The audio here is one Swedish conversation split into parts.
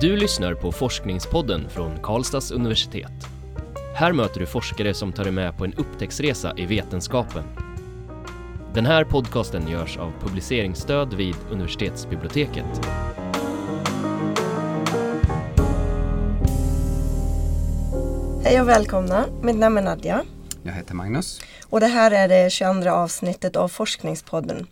Du lyssnar på Forskningspodden från Karlstads universitet. Här möter du forskare som tar dig med på en upptäcktsresa i vetenskapen. Den här podcasten görs av publiceringsstöd vid universitetsbiblioteket. Hej och välkomna. Mitt namn är Nadja. Jag heter Magnus. Och det här är det 22 avsnittet av Forskningspodden.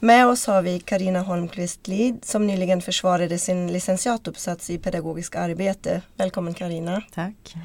Med oss har vi Karina Holmqvist Lid som nyligen försvarade sin licentiatuppsats i pedagogisk arbete. Välkommen Karina. Tack.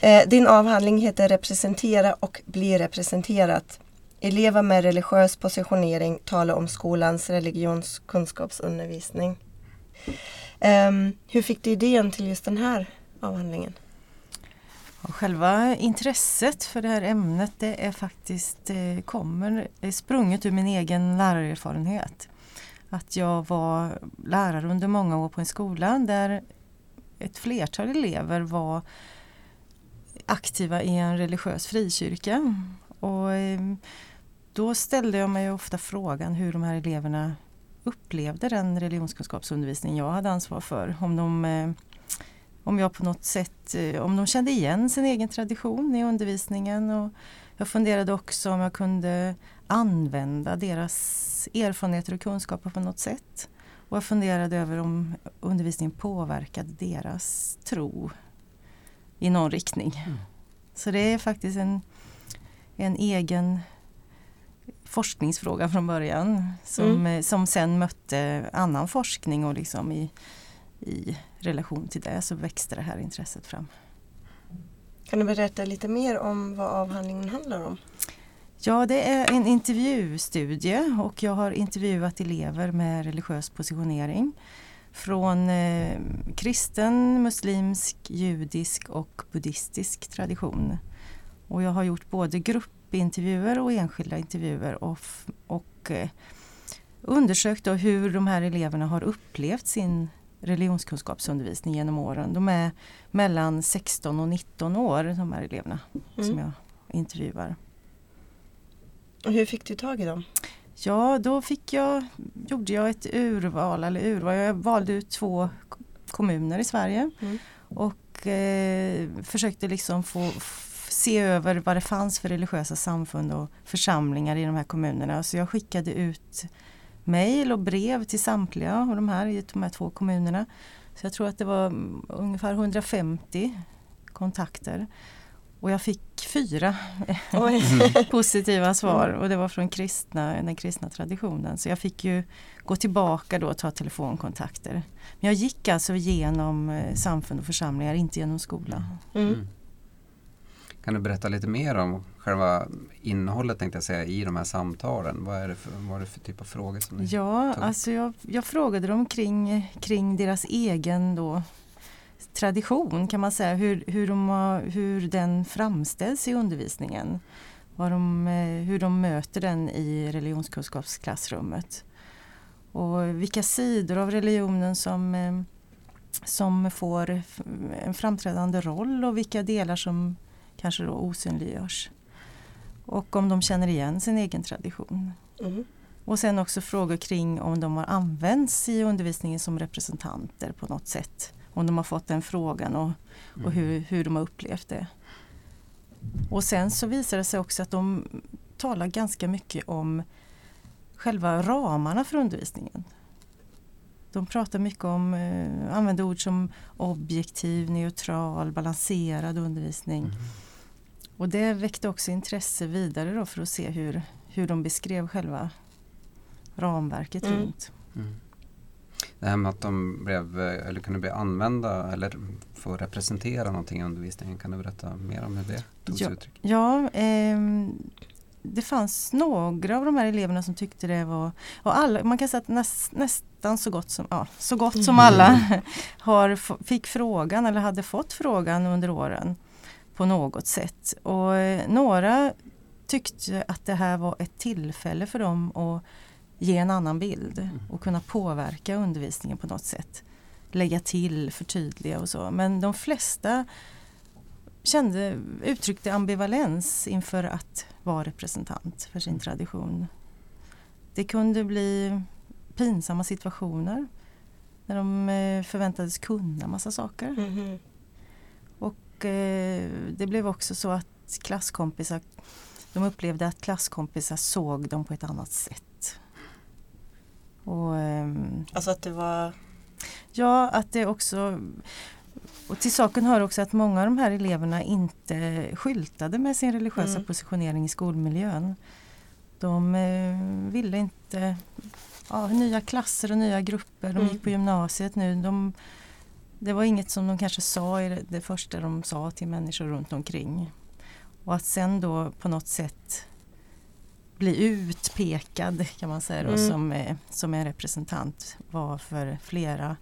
Eh, din avhandling heter Representera och bli representerat. Elever med religiös positionering talar om skolans religionskunskapsundervisning. Um, hur fick du idén till just den här avhandlingen? Själva intresset för det här ämnet det är faktiskt eh, kommer är sprunget ur min egen lärarerfarenhet. Att jag var lärare under många år på en skola där ett flertal elever var aktiva i en religiös frikyrka. Och eh, då ställde jag mig ofta frågan hur de här eleverna upplevde den religionskunskapsundervisning jag hade ansvar för. Om de eh, om jag på något sätt, eh, om de kände igen sin egen tradition i undervisningen. Och jag funderade också om jag kunde använda deras erfarenheter och kunskaper på något sätt. Och jag funderade över om undervisningen påverkade deras tro i någon riktning. Mm. Så det är faktiskt en, en egen forskningsfråga från början som, mm. Eh, som sen mötte annan forskning och liksom i, i relation till det så växte det här intresset fram. Kan du berätta lite mer om vad avhandlingen handlar om? Ja, det är en intervjustudie och jag har intervjuat elever med religiös positionering från eh, kristen, muslimsk, judisk och buddhistisk tradition. Och jag har gjort både gruppintervjuer och enskilda intervjuer och, och eh, undersökt hur de här eleverna har upplevt sin religionskunskapsundervisning genom åren. De är mellan 16 och 19 år de här eleverna mm. som jag intervjuar. Och hur fick du tag i dem? Ja, då fick jag, gjorde jag ett urval, eller urval, jag valde ut två kommuner i Sverige mm. och eh, försökte liksom få se över vad det fanns för religiösa samfund och församlingar i de här kommunerna. Så jag skickade ut mejl och brev till samtliga av de här i de här två kommunerna. Så jag tror att det var ungefär 150 kontakter. Och jag fick fyra positiva svar och det var från kristna, den kristna traditionen. Så jag fick ju gå tillbaka då och ta telefonkontakter. Men jag gick alltså genom eh, samfund och församlingar, inte genom skola. Mm. Kan du berätta lite mer om själva innehållet tänkte jag säga i de här samtalen? Vad är det för, vad är det för typ av frågor? Som ni ja, tog? alltså jag, jag, frågade dem kring, kring deras egen då, tradition kan man säga, hur, hur, de har, hur den framställs i undervisningen. De, eh, hur de möter den i religionskunskapsklassrummet. Och vilka sidor av religionen som, eh, som får en framträdande roll och vilka delar som kanske då osynliggörs. Och om de känner igen sin egen tradition. Mm. Och sen också frågor kring om de har använts i undervisningen som representanter på något sätt. Om de har fått den frågan och, och mm. hur, hur de har upplevt det. Och sen så visar det sig också att de talar ganska mycket om själva ramarna för undervisningen. De pratar mycket om, eh, använder ord som objektiv, neutral, balanserad undervisning. Mm. Och det väckte också intresse vidare då för att se hur, hur de beskrev själva ramverket mm. runt. Mm. Det här med att de blev, eller kunde bli använda eller få representera någonting i undervisningen. Kan du berätta mer om hur det tog sig ja, uttryck? Ja, eh, det fanns några av de här eleverna som tyckte det var, och alla, man kan säga att näst, nästan så gott som, ja, så gott som alla har, fick frågan eller hade fått frågan under åren på något sätt. Och eh, några tyckte att det här var ett tillfälle för dem att ge en annan bild mm. och kunna påverka undervisningen på något sätt. Lägga till, förtydliga och så. Men de flesta kände, uttryckte ambivalens inför att vara representant för sin mm. tradition. Det kunde bli pinsamma situationer. När de eh, förväntades kunna massa saker. Mhm. Och eh, det blev också så att klasskompisar de upplevde att klasskompisar såg dem på ett annat sätt. Och, ehm, Alltså att det var ja, att det också och till saken hör också att många av de här eleverna inte skyltade med sin religiösa Mm. positionering i skolmiljön. De eh, ville inte ja, nya klasser och nya grupper. De Mm. gick på gymnasiet nu. De, det var inget som de kanske sa i det, första de sa till människor runt omkring. Och att sen då på något sätt bli utpekad kan man säga då, Mm. som, eh, som en representant var för flera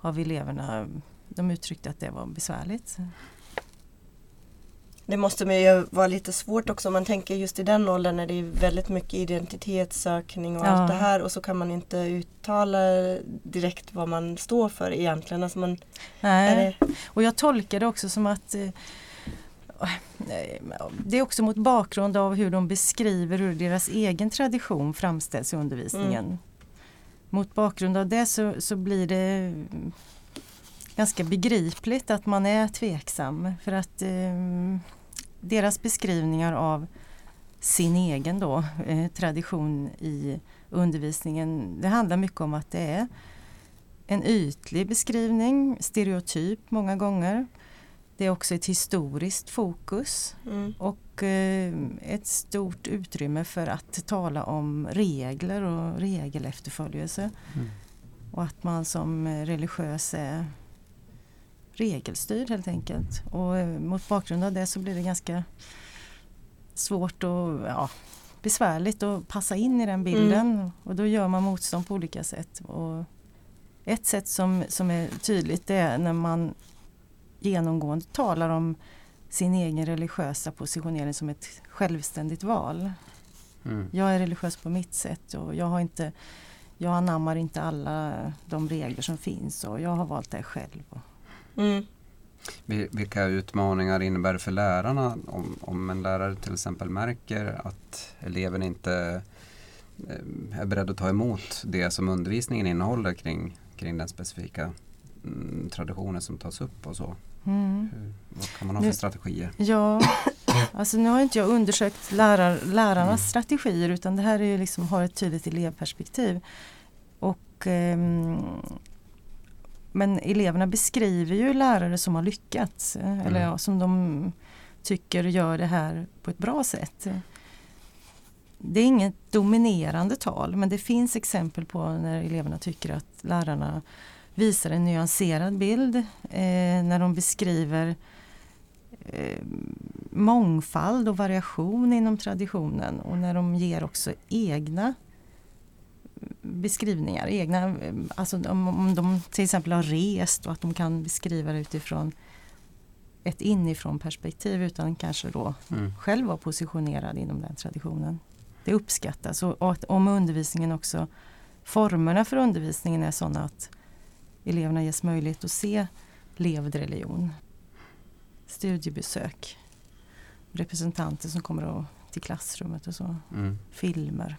av eleverna. De uttryckte att det var besvärligt. Det måste man ju vara lite svårt också om man tänker just i den åldern när det är väldigt mycket identitetssökning och Ja. allt det här och så kan man inte uttala direkt vad man står för egentligen. Alltså man, Nej. det, Och jag tolkar det också som att eh, det är också mot bakgrund av hur de beskriver hur deras egen tradition framställs i undervisningen. Mm. Mot bakgrund av det så, så blir det ganska begripligt att man är tveksam för att eh, deras beskrivningar av sin egen då, eh, tradition i undervisningen det handlar mycket om att det är en ytlig beskrivning, stereotyp många gånger. Det är också ett historiskt fokus mm, och eh, ett stort utrymme för att tala om regler och regelefterföljelse. Mm. Och att man som eh, religiös är regelstyrd helt enkelt. Och eh, mot bakgrund av det så blir det ganska svårt och ja, besvärligt att passa in i den bilden. Och då gör man motstånd på olika sätt. Och ett sätt som, som är tydligt det är när man genomgående talar om sin egen religiösa positionering som ett självständigt val. Mm. Jag är religiös på mitt sätt och jag har inte jag anammar inte alla de regler som finns och jag har valt det själv. Mm, Vil- Vilka utmaningar innebär det för lärarna om, om en lärare till exempel märker att eleven inte eh, är beredd att ta emot det som undervisningen innehåller kring, kring den specifika mm, traditionen som tas upp och så? Mm. Hur, vad kan man ha för Nu- strategier? Ja, alltså nu har inte jag undersökt lärar, lärarnas Mm. strategier utan det här är liksom, har ett tydligt elevperspektiv. Och, ehm, men eleverna beskriver ju lärare som har lyckats eh, eller Mm. ja, som de tycker gör det här på ett bra sätt. Det är inget dominerande tal men det finns exempel på när eleverna tycker att lärarna visar en nyanserad bild eh, när de beskriver eh, mångfald och variation inom traditionen och när de ger också egna beskrivningar. Egna, eh, alltså om, om de till exempel har rest och att de kan beskriva det utifrån ett inifrån perspektiv utan kanske då Mm. själv vara positionerad inom den traditionen. Det uppskattas och, att, om undervisningen också, formerna för undervisningen är sådana att eleverna ges möjlighet att se levd religion. Studiebesök, representanter som kommer till klassrummet och så, Mm. filmer.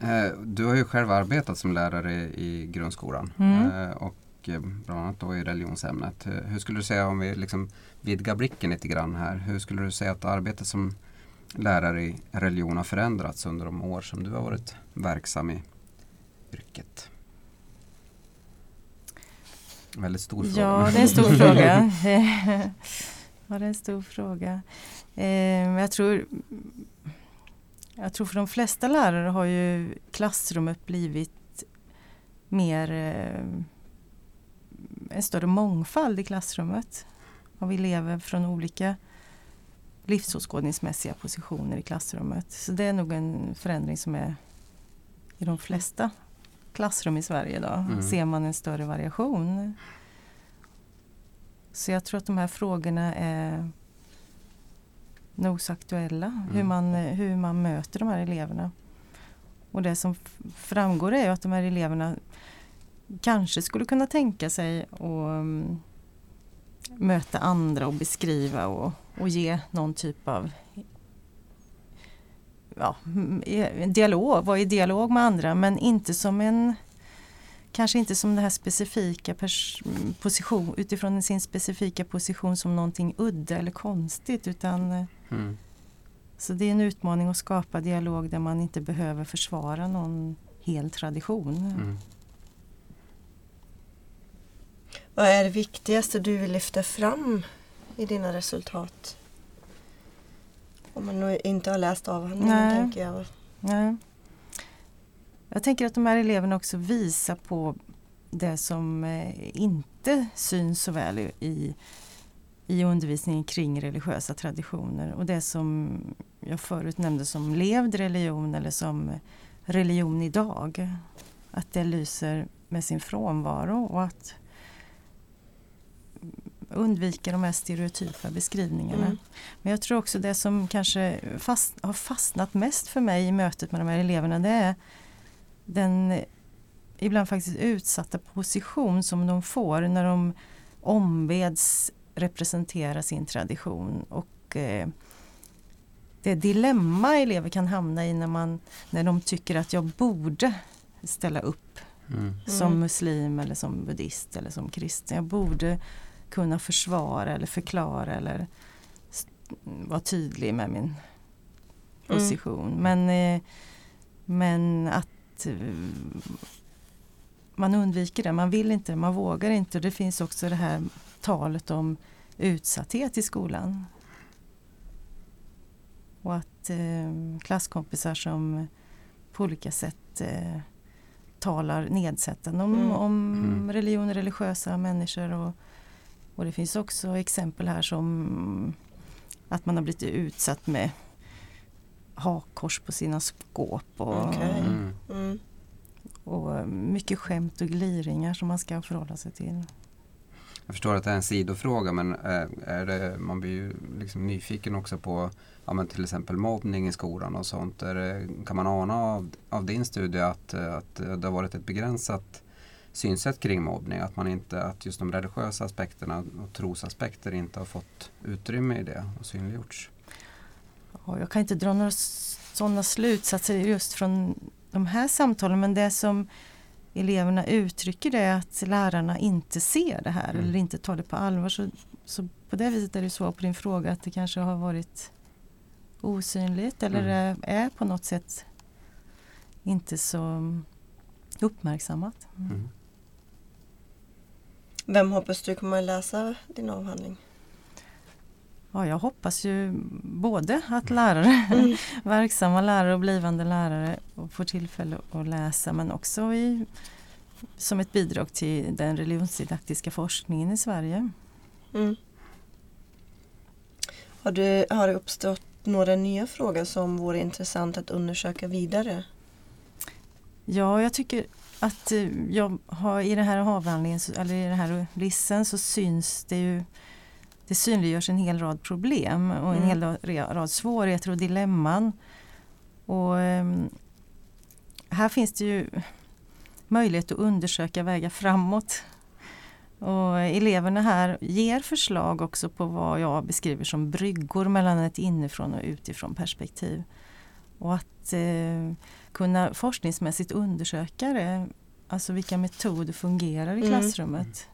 Eh, Du har ju själv arbetat som lärare i grundskolan Mm. eh, och eh, bland annat då i religionsämnet. Hur skulle du säga om vi liksom vidgar blicken lite grann här. Hur skulle du säga att arbetet som lärare i religion har förändrats under de år som du har varit verksam i yrket? Väldigt stor fråga. Ja, det är en stor fråga. ja, det är en stor fråga. Eh, jag, tror, jag tror för de flesta lärare har ju klassrummet blivit mer eh, en större mångfald i klassrummet av elever från olika livsåskådningsmässiga positioner i klassrummet. Så det är nog en förändring som är i de flesta klassrum i Sverige idag. Mm. Ser man en större variation. Så jag tror att de här frågorna är nog så aktuella. Hur, Mm. man, hur man möter de här eleverna. Och det som framgår är att de här eleverna kanske skulle kunna tänka sig att um, möta andra och beskriva och, och ge någon typ av ja, en dialog, vara i dialog med andra men inte som en kanske inte som det här specifika position utifrån sin specifika position som någonting udda eller konstigt utan eh, mm. Så det är en utmaning att skapa dialog där man inte behöver försvara någon hel tradition. Mm. Vad är det viktigaste du vill lyfta fram i dina resultat? Om man nu inte har läst avhandlingen Nej. tänker jag. Nej. Jag tänker att de här eleverna också visar på det som eh, inte syns så väl i, i undervisningen kring religiösa traditioner och det som jag förut nämnde som levd religion eller som religion idag. Att det lyser med sin frånvaro och att undvika de här stereotypa beskrivningarna. Mm. Men jag tror också det som kanske fast, har fastnat mest för mig i mötet med de här eleverna det är den ibland faktiskt utsatta position som de får när de ombeds representera sin tradition. Och eh, det dilemma elever kan hamna i när, man, när de tycker att jag borde ställa upp mm. som mm. muslim eller som buddhist eller som kristen. Jag borde kunna försvara eller förklara eller vara tydlig med min mm. position. Mm. Men, eh, men att eh, man undviker det, man vill inte, man vågar inte. Och det finns också det här talet om utsatthet i skolan. Och att eh, klasskompisar som på olika sätt eh, talar nedsättande om, mm. om mm. religion och religiösa människor. Och, och det finns också exempel här som att man har blivit utsatt med hakkors på sina skåp. Och, okay. mm. mm. och mycket skämt och gliringar som man ska förhålla sig till. Jag förstår att det är en sidofråga men eh, är det, man blir ju liksom nyfiken också på ja, men till exempel mobbning i skolan och sånt. Det, kan man ana av, av din studie att, eh, att det har varit ett begränsat synsätt kring mobbning? Att, man inte, att just de religiösa aspekterna och trosaspekter inte har fått utrymme i det och synliggjorts? Jag kan inte dra några sådana slutsatser just från de här samtalen men det som eleverna uttrycker det att lärarna inte ser det här mm. eller inte tar det på allvar. Så, så på det viset är det svar på din fråga att det kanske har varit osynligt eller mm. är på något sätt inte så uppmärksammat. Mm. Vem hoppas du kommer att läsa din avhandling? Ja, jag hoppas ju både att lärare, mm. verksamma lärare och blivande lärare får tillfälle att läsa men också i, som ett bidrag till den religionsdidaktiska forskningen i Sverige. Mm. Har, du, har det uppstått några nya frågor som vore intressant att undersöka vidare? Ja, jag tycker att eh, jag har i den här avhandlingen, eller i den här lissen så syns det ju det synliggörs en hel rad problem och en mm. hel rad svårigheter och dilemman. Och um, här finns det ju möjlighet att undersöka vägar framåt. Och eleverna här ger förslag också på vad jag beskriver som bryggor mellan ett inifrån och utifrån perspektiv. Och att eh, kunna forskningsmässigt undersöka det. Alltså vilka metoder fungerar i mm. klassrummet. Mm.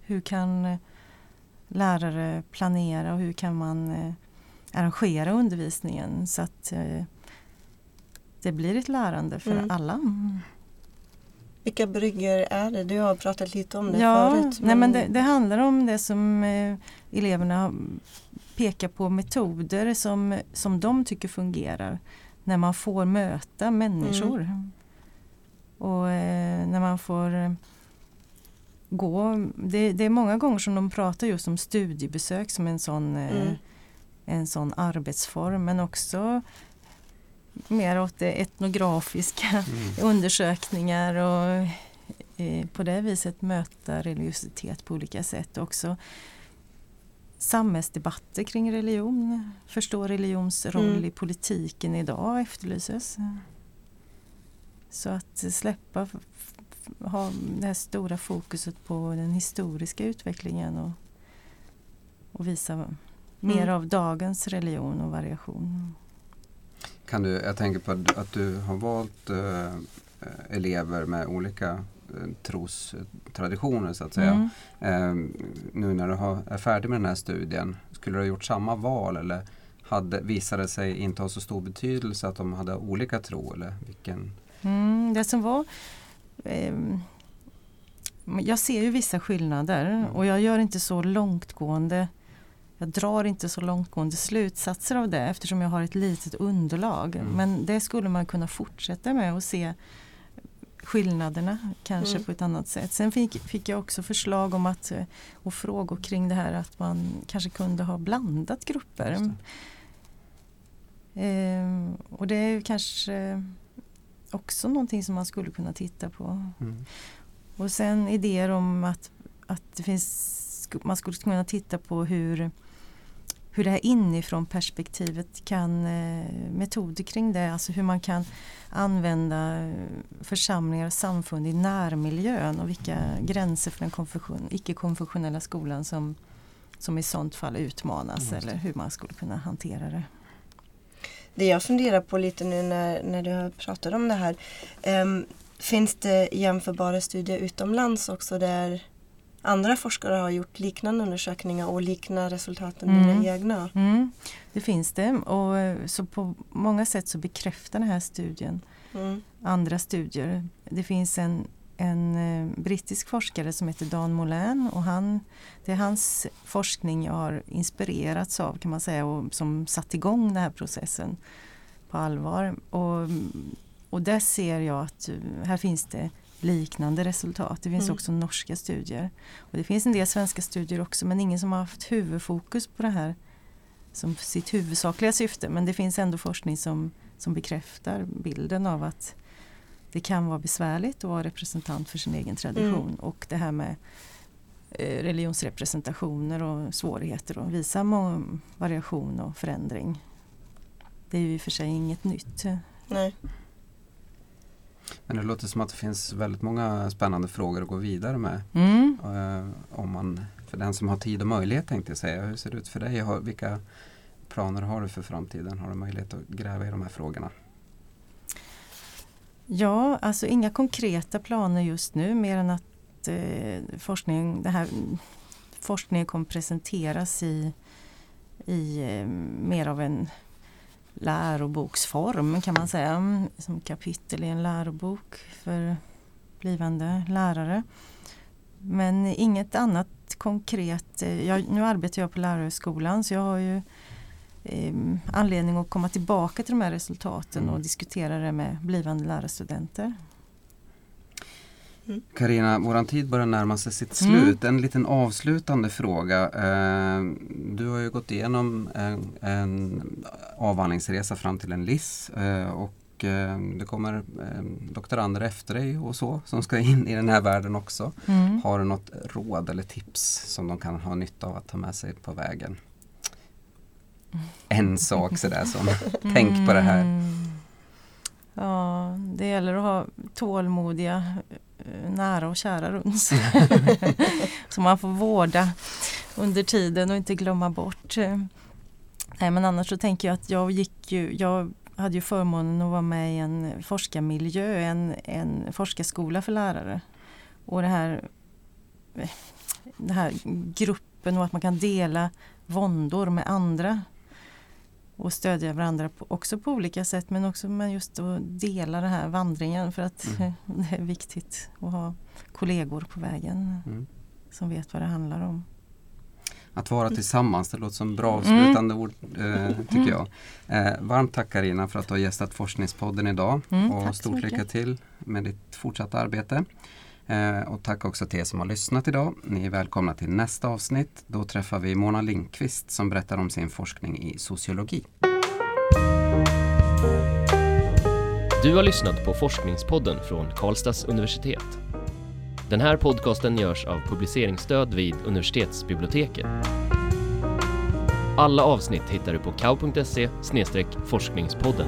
Hur kan lärare planera och hur kan man eh, arrangera undervisningen så att eh, det blir ett lärande för mm. alla. Vilka bryggor är det? Du har pratat lite om det ja, förut. Men... Nej, men det, det, handlar om det som eh, eleverna pekar på metoder som, som de tycker fungerar när man får möta människor. Mm. Och eh, när man får eh, gå. Det, det, är många gånger som de pratar just om studiebesök som en sån, eh, mm. en sån arbetsform men också mer åt det etnografiska mm. undersökningar och eh, på det viset möta religiositet på olika sätt också. Samhällsdebatter kring religion, förstå religions roll mm. i politiken idag efterlyses. Så att släppa ha det här stora fokuset på den historiska utvecklingen och, och visa mm. mer av dagens religion och variation. Kan du, jag tänker på att du har valt äh, elever med olika eh, trostraditioner så att säga. Mm. Eh, nu när du har, är färdig med den här studien, skulle du ha gjort samma val eller hade, visade det sig inte ha så stor betydelse att de hade olika tro? Eller vilken? Mm, det som var eh, jag ser ju vissa skillnader mm. och jag gör inte så långtgående jag drar inte så långtgående slutsatser av det eftersom jag har ett litet underlag. Mm. Men det skulle man kunna fortsätta med och se skillnaderna kanske mm. på ett annat sätt. Sen fick, fick, jag också förslag om att och frågor kring det här att man kanske kunde ha blandat grupper. Eh, och det är kanske också någonting som man skulle kunna titta på. Mm. Och sen idéer om att, att det finns, man skulle kunna titta på hur, hur det här inifrån perspektivet kan, eh, metoder kring det, alltså hur man kan använda församlingar och samfund i närmiljön och vilka gränser för den icke-konfessionella skolan som, som i sånt fall utmanas eller hur man skulle kunna hantera det. Det jag funderar på lite nu när, när du pratar om det här. Um, finns det jämförbara studier utomlands också där andra forskare har gjort liknande undersökningar och liknar resultaten mm. dina egna? Mm. Det finns det och eh, så på många sätt så bekräftar den här studien mm. andra studier. Det finns en, en eh, brittisk forskare som heter Dan Moulin och han, det är hans forskning jag har inspirerats av kan man säga och som satt igång den här processen på allvar. Och, och där ser jag att eh, här finns det liknande resultat. Det finns mm. också norska studier. Och Det finns en del svenska studier också men ingen som har haft huvudfokus på det här som sitt huvudsakliga syfte. Men det finns ändå forskning som, som bekräftar bilden av att det kan vara besvärligt att vara representant för sin egen tradition mm. och det här med eh, religionsrepresentationer och svårigheter att visa variation och förändring. Det är ju i och för sig inget nytt. Nej. Men det låter som att det finns väldigt många spännande frågor att gå vidare med. Mm. Uh, om man, för den som har tid och möjlighet tänkte jag säga. Hur ser det ut för dig? Vilka planer har du för framtiden? Har du möjlighet att gräva i de här frågorna? Ja, alltså inga konkreta planer just nu mer än att eh, forskning, det här, forskningen kommer presenteras i, i eh, mer av en läroboksform kan man säga. Som kapitel i en lärobok för blivande lärare. Men inget annat konkret. Eh, jag, nu arbetar jag på Lärarhögskolan så jag har ju eh, anledning att komma tillbaka till de här resultaten mm. och diskutera det med blivande lärarstudenter. Karina, mm. våran tid börjar närma sig sitt slut. Mm. En liten avslutande fråga. Eh, du har ju gått igenom en, en avhandlingsresa fram till en LIS eh, och eh, det kommer doktorander efter dig och så som ska in i den här världen också. Mm. Har du något råd eller tips som de kan ha nytta av att ta med sig på vägen? En sak sådär som, tänk på det här. Mm. Ja, det gäller att ha tålmodiga Eh, nära och kära runt sig. som man får vårda under tiden och inte glömma bort. Nej men annars så tänker jag att jag gick ju, jag hade ju förmånen att vara med i en forskarmiljö, en, en forskarskola för lärare. Och det här, den här gruppen och att man kan dela våndor med andra och stödja varandra på, också på olika sätt men också med just att dela den här vandringen för att mm. det är viktigt att ha kollegor på vägen mm. som vet vad det handlar om. Att vara tillsammans, det låter som bra mm. avslutande mm. ord eh, tycker jag. Eh, varmt tack Karina för att du har gästat Forskningspodden idag mm, och stort lycka till med ditt fortsatta arbete. Eh, och tack också till er som har lyssnat idag. Ni är välkomna till nästa avsnitt. Då träffar vi Mona Lindqvist som berättar om sin forskning i sociologi. Du har lyssnat på Forskningspodden från Karlstads universitet. Den här podcasten görs av publiceringsstöd vid universitetsbiblioteket. Alla avsnitt hittar du på kau.se forskningspodden.